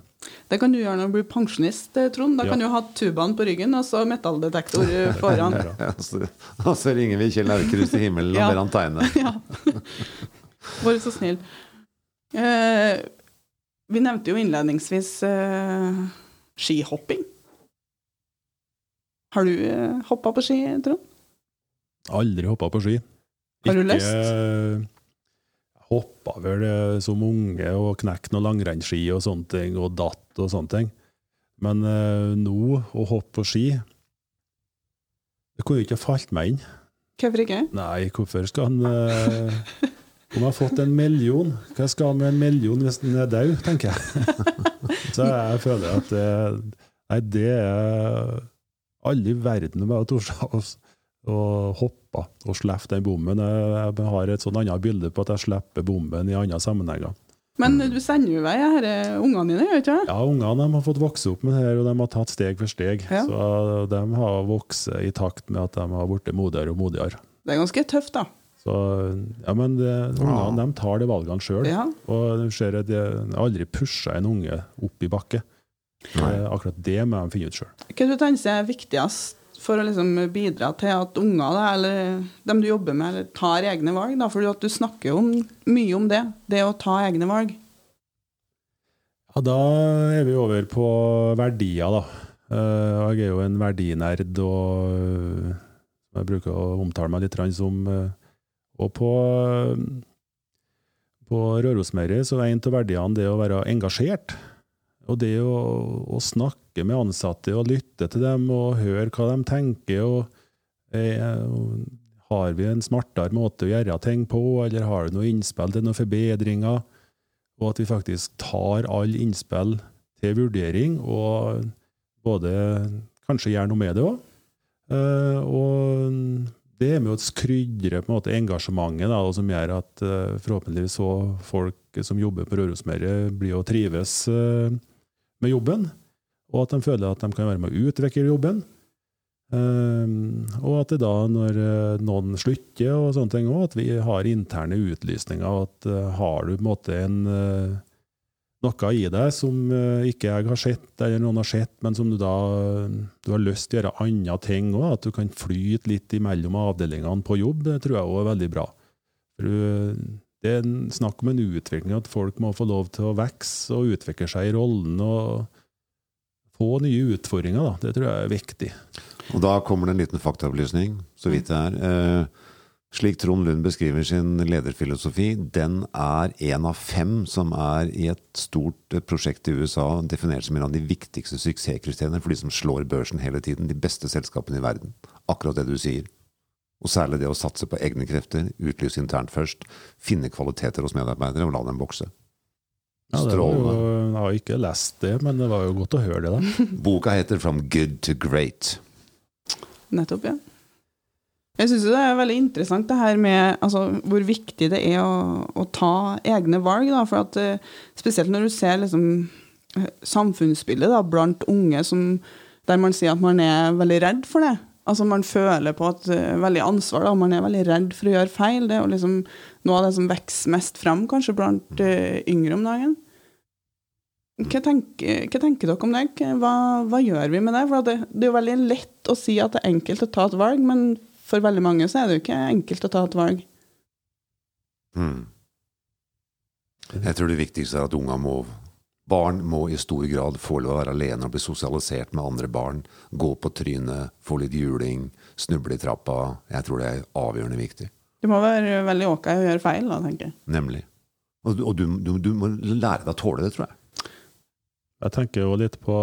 Det kan du gjøre når du blir pensjonist, eh, Trond. Da Ja. kan du ha tubaen på ryggen og så metalldetektor foran. Ja, så, og så ringer vi Kjell Aukrust i himmelen og ber han tegne. Vær så snill. Eh, vi nevnte jo innledningsvis eh, skihopping. Har du eh, hoppa på ski, Trond? Aldri hoppa på ski. Har du lyst? Hoppa vel eh, som unge og knekte noen langrennsski og sånne ting, og datt og sånne ting. Men eh, nå, å hoppe på ski Det kunne jo ikke ha falt meg inn. Hvorfor ikke? Nei, hvorfor skal han eh, Om jeg har fått en million, hva skal jeg med en million hvis den er død, tenker jeg. Så jeg føler at det, Nei, det er alle i verden bare torde å, hoppe og slippe den bommen. Jeg, jeg har et sånn annet bilde på at jeg slipper bommen i andre sammenhenger. Men du sender jo i vei disse ungene dine, gjør du ikke det? Ja, ungene har fått vokse opp med det her, og de har tatt steg for steg. Ja. Så de har vokst i takt med at de har blitt modigere og modigere. Det er ganske tøft, da. Så, ja, men det, ungene de tar de valgene sjøl. Ja. Og du ser at jeg aldri pusha en unge opp i bakke. Eh, Akkurat det må de finne ut sjøl. Hva du tenker er viktigst for å liksom bidra til at unger, da, eller dem du jobber med, eller tar egne valg? Da? For at du snakker om, mye om det, det å ta egne valg. Ja, da er vi over på verdier, da. Eh, Jeg er jo en verdinerd, og eh, jeg bruker å omtale meg litt som eh, Og på, eh, på Rørosmeieriet så er en av verdiene det å være engasjert. Og det å, å snakke med ansatte og lytte til dem og høre hva de tenker. og eh, Har vi en smartere måte å gjøre ting på, eller har du noe innspill til noen forbedringer? og at vi faktisk tar alle innspill til vurdering, og både kanskje gjør noe med det òg. og det er med å skrydre på en måte engasjementet, da, og som gjør at uh, forhåpentligvis så folk som jobber på Rørosmeieriet, blir å trives uh, med jobben, og at de føler at de kan være med å utvikle jobben. Um, og at det da, når eh, noen slutter og sånne ting også, at vi har interne utlysninger, og at uh, har du på en måte en, noe i deg som eh, ikke jeg har sett, eller noen har sett, men som du da du har lyst til å gjøre andre ting òg, at du kan flyte litt imellom avdelingene på jobb, det tror jeg òg er veldig bra. Det er snakk om en utvikling, at folk må få lov til å vokse og utvikle seg i rollen og få nye utfordringer. Da. Det tror jeg er viktig. Og da kommer det en liten faktaopplysning, så vidt det er. Eh, slik Trond Lund beskriver sin lederfilosofi, den er en av fem som er i et stort eh, prosjekt i USA definert som en av de viktigste suksesskriteriene for de som slår børsen hele tiden. De beste selskapene i verden. Akkurat det du sier. Og særlig det å satse på egne krefter, utlyse internt først, finne kvaliteter hos medarbeidere og la dem vokse. Ja, jo, Strålende. jeg har ikke lest det, men det var jo godt å høre det. da. Boka heter From Good to Great. Nettopp, ja. Jeg syns det er veldig interessant det her med altså, hvor viktig det er å, å ta egne valg. Da, for at, eh, spesielt når du ser liksom, eh, samfunnsbildet da, blant unge som, der man sier at man er veldig redd for det. Altså Man føler på et eh, veldig ansvar, da, man er veldig redd for å gjøre feil. Det er jo liksom noe av det som vokser mest frem kanskje blant uh, yngre om dagen. Hva tenker, hva tenker dere om det? Hva, hva gjør vi med det? For det, det er jo veldig lett å si at det er enkelt å ta et valg, men for veldig mange så er det jo ikke enkelt å ta et valg. Mm. Jeg tror det viktigste er at unga må Barn må i stor grad få lov å være alene og bli sosialisert med andre barn. Gå på trynet, få litt juling, snuble i trappa. Jeg tror det er avgjørende viktig. Du må være veldig ok å gjøre feil, da, tenker jeg. Nemlig. Og, du- og du, du, du må lære deg å tåle det, tror jeg. Jeg tenker jo litt på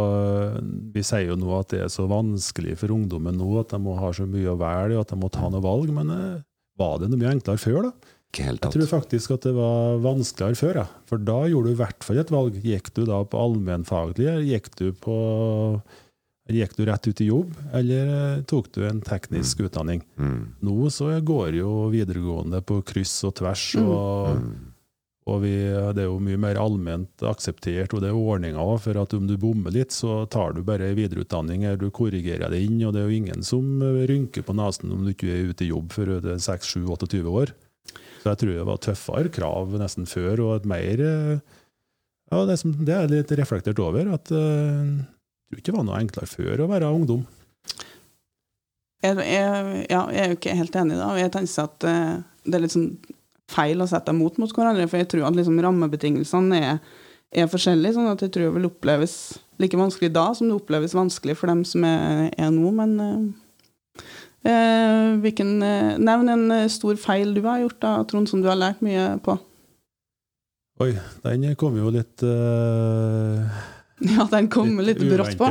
Vi sier jo nå at det er så vanskelig for ungdommen nå, at de må ha så mye å velge, og at de må ta noe valg. Men eh, var det noe mye enklere før, da? Ikke helt Jeg tror faktisk at det var vanskeligere før, ja. For da gjorde du i hvert fall et valg. Gikk du da på allmennfaglig, eller gikk du på Gikk du rett ut i jobb, eller eh, tok du en teknisk utdanning? Mm. Nå så går jo videregående på kryss og tvers, og, Mm. Og vi, det er jo mye mer allment akseptert, og det er ordninger også, for at om du bommer litt, så tar du bare videreutdanning, eller du korrigerer det inn, og det er jo ingen som rynker på nesen om du ikke er ute i jobb er 6-7-28 år. Så jeg tror det var tøffere krav nesten før, og et mer eh, Ja, det, som, det er litt reflektert over, at det jeg tror ikke det var noe enklere før å være ungdom. Jeg, jeg, ja, jeg er jo ikke helt enig, da. Jeg tenker at eh, det er litt sånn feil å sette dem mot mot hverandre, for jeg tror at liksom rammebetingelsene er, er forskjellige, sånn at jeg tror det vil oppleves like vanskelig da som det oppleves vanskelig for dem som er, er nå, men eh, eh, hvilken, eh, Nevn en eh, stor feil du har gjort, da, Trond, som du har lært mye på. Oi, den kom jo litt eh, Ja, den kom litt brått på.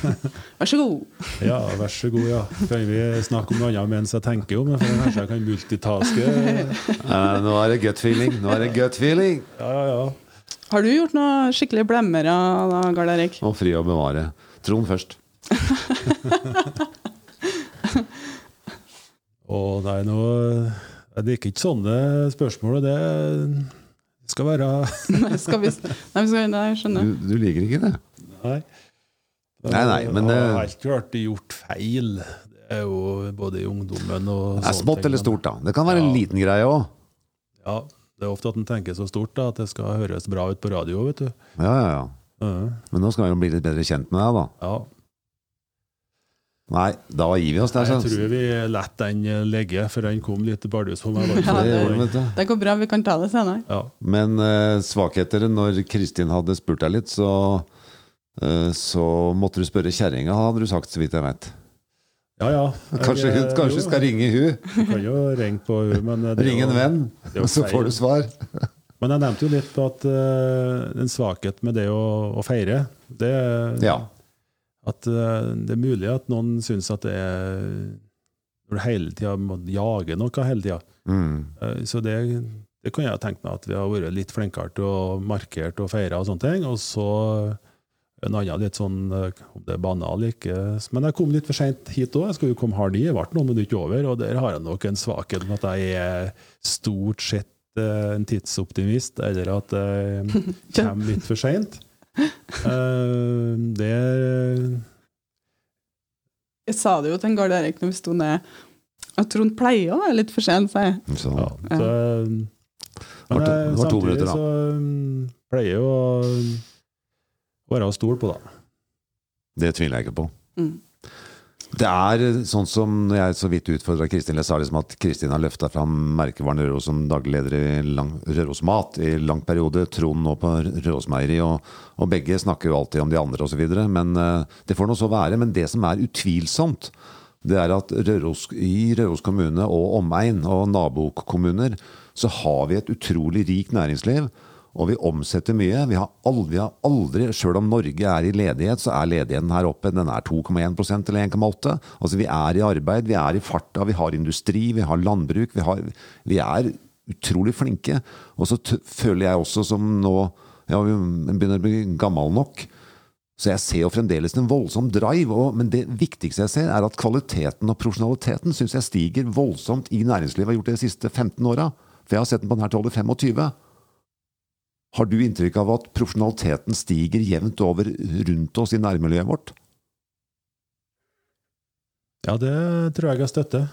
Vær så god. Ja, vær så god, ja. Kan vi snakke om noe annet mens jeg tenker om det? For kanskje jeg kan multitaske? Uh, nå er det gut feeling. Nå er det gut feeling! Ja, ja, ja. Har du gjort noe skikkelig blemmere da, Gard Erik? Og fri å bevare. Trond først. Å nei, nå Det er ikke sånne spørsmål. Det Skal være Nei, skal vi Nei, vi skal, nei jeg skjønner. Du, du liker ikke det? Nei. Nei, nei, men det det- har alltid vært gjort feil. Det er jo både i ungdommen og Det sånne smått ting, eller stort, da. Det kan være en liten greie òg. Ja, det er ofte at en tenker så stort da, at det skal høres bra ut på radio, vet du. Ja, ja, ja. Ja, Men nå skal vi jo bli litt bedre kjent med deg, da. ja. Nei, da gir vi oss der. Jeg tror vi lar den ligge, for den kom litt bardus på meg. Ja, det det- går bra, vi kan ta det senere. Ja. Men uh, svakheter Når Kristin hadde spurt deg litt, så, uh, så måtte du spørre kjerringa, hadde du sagt, så vidt jeg vet. ja, ja. Jeg- Kanskje hun kanskje jo, skal ringe hun? Du kan jo ringe på hun, men det er en venn, jo så får du svar. Men jeg nevnte jo litt på at uh, en svakhet med det å, å feire, det Ja. At eh, det er mulig at noen syns at det er Når du hele tida må jage noe hele tida. Mm. Eh, Så det, det kunne jeg tenkt meg at vi har vært litt flinkere til å markere og feire og sånne ting. Og så en annen litt sånn, eh, om det er banal ikke Men jeg kom litt for seint hit òg. Jeg skulle jo komme hard i, jeg ble noen minutter over. Og der har jeg nok en svakhet med at jeg er stort sett en tidsoptimist, eller at jeg kommer litt for seint. Det Jeg sa det jo til en Gard Erik når vi sto ned, at Trond pleier å være litt for sen, sa jeg. Så, Ja, Det men, det var to samtidig minutter, da. så um, pleier jeg å være å stole på, da. Det tviler jeg ikke på. Mm. Det er sånn som når jeg så vidt utfordra Kristin, sa liksom at Kristin har løfta fram merkevaren Røros som daglig leder i lang, Røros Mat i lang periode. Trond nå på Rørosmeieri, og, og begge snakker jo alltid om de andre osv. Men eh, det får nå så være. Men det som er utvilsomt, det er at Røros, i Røros kommune og omegn og nabokommuner så har vi et utrolig rikt næringsliv. Og vi omsetter mye. Vi har aldri, vi aldri Sjøl om Norge er i ledighet, så er ledigheten her oppe den er 2,1% eller 1,8 Altså Vi er i arbeid, vi er i farta, vi har industri, vi har landbruk. Vi, har, vi er utrolig flinke. Og så føler jeg også som nå ja, vi begynner å bli gammel nok. Så jeg ser jo fremdeles en voldsom drive. Og, men det viktigste jeg ser, er at kvaliteten og profesjonaliteten syns jeg stiger voldsomt i næringslivet. Jeg har gjort det de siste 15 åra. For jeg har sett den på denne i 25. Har du inntrykk av at profesjonaliteten stiger jevnt over rundt oss i nærmiljøet vårt? Ja, det tror jeg jeg støtter.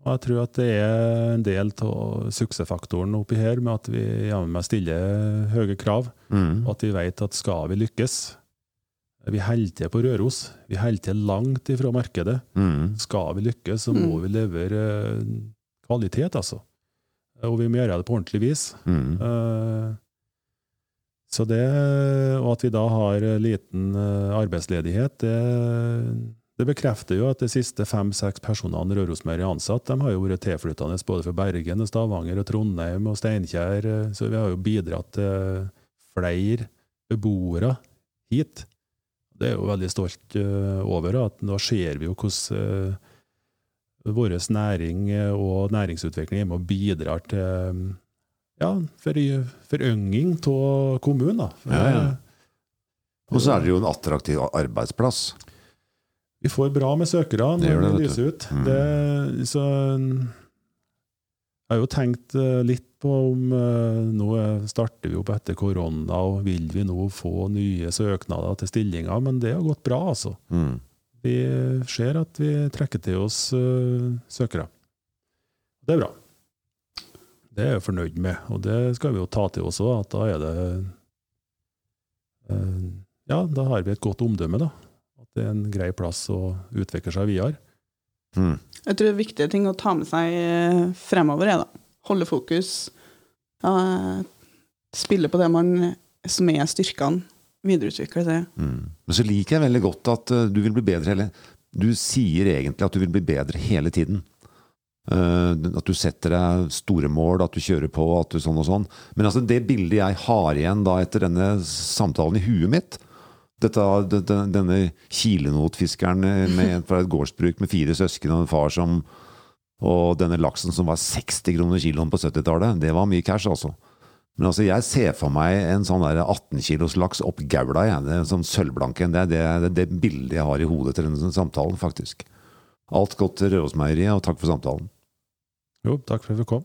Og jeg tror at det er en del av suksessfaktoren oppi her, med at vi jammen meg stiller høye krav, Mm. og at vi vet at skal vi lykkes Vi holder til på Røros. Vi holder til langt ifra markedet. Mm. Skal vi lykkes, så må Mm. vi levere eh, kvalitet, altså. Og vi må gjøre det på ordentlig vis. Mm. Eh, Så det, og at vi da har liten eh, arbeidsledighet, det, det bekrefter jo at de siste fem-seks personene Rørosmeieriet har ansatt, de har jo vært tilflyttende både fra Bergen, og Stavanger, og Trondheim og Steinkjer. eh, Så vi har jo bidratt til flere beboere hit. Det er jo veldig stolt eh, over. At da ser vi jo hvordan vår næring og næringsutvikling er med og bidrar til ja, for, forynging av kommunen. Da. Ja, ja. eh, Og så er det jo en attraktiv arbeidsplass. Vi får bra med søkere når det, vi lyser ut. Mm. Det, så jeg har jo tenkt eh, litt på om eh, Nå starter vi opp etter korona, og vil vi nå få nye søknader til stillinger? Men det har gått bra, altså. Mm. Vi ser at vi trekker til oss søkere. Det er bra. Det er jeg fornøyd med, og det skal vi jo ta til oss òg, at da er det eh, Ja, da har vi et godt omdømme, da. At det er en grei plass å utvikle seg videre. Mm. Jeg tror det er viktige ting å ta med seg eh, fremover er da. Holde fokus. spille på det man, som er styrkene. Videreutvikle det. Mm. Men så liker jeg veldig godt at eh, du vil bli bedre hele Du sier egentlig at du vil bli bedre hele tiden. Eh, at du setter deg store mål, at du kjører på, at du sånn og sånn. Men altså det bildet jeg har igjen da etter denne samtalen i huet mitt dette, Denne kilenotfiskeren med, fra et gårdsbruk med fire søsken og en far som Og denne laksen som var 60 kroner kiloen på 70-tallet, det var mye cash, altså. Men altså, jeg ser for meg en sånn der 18 kilos laks opp gaula, jeg. Er en sånn sølvblank en. Det er det, det, det bildet jeg har i hodet til denne samtalen, faktisk. Alt godt til Rørosmeieriet, og takk for samtalen. Jo, takk for at du kom.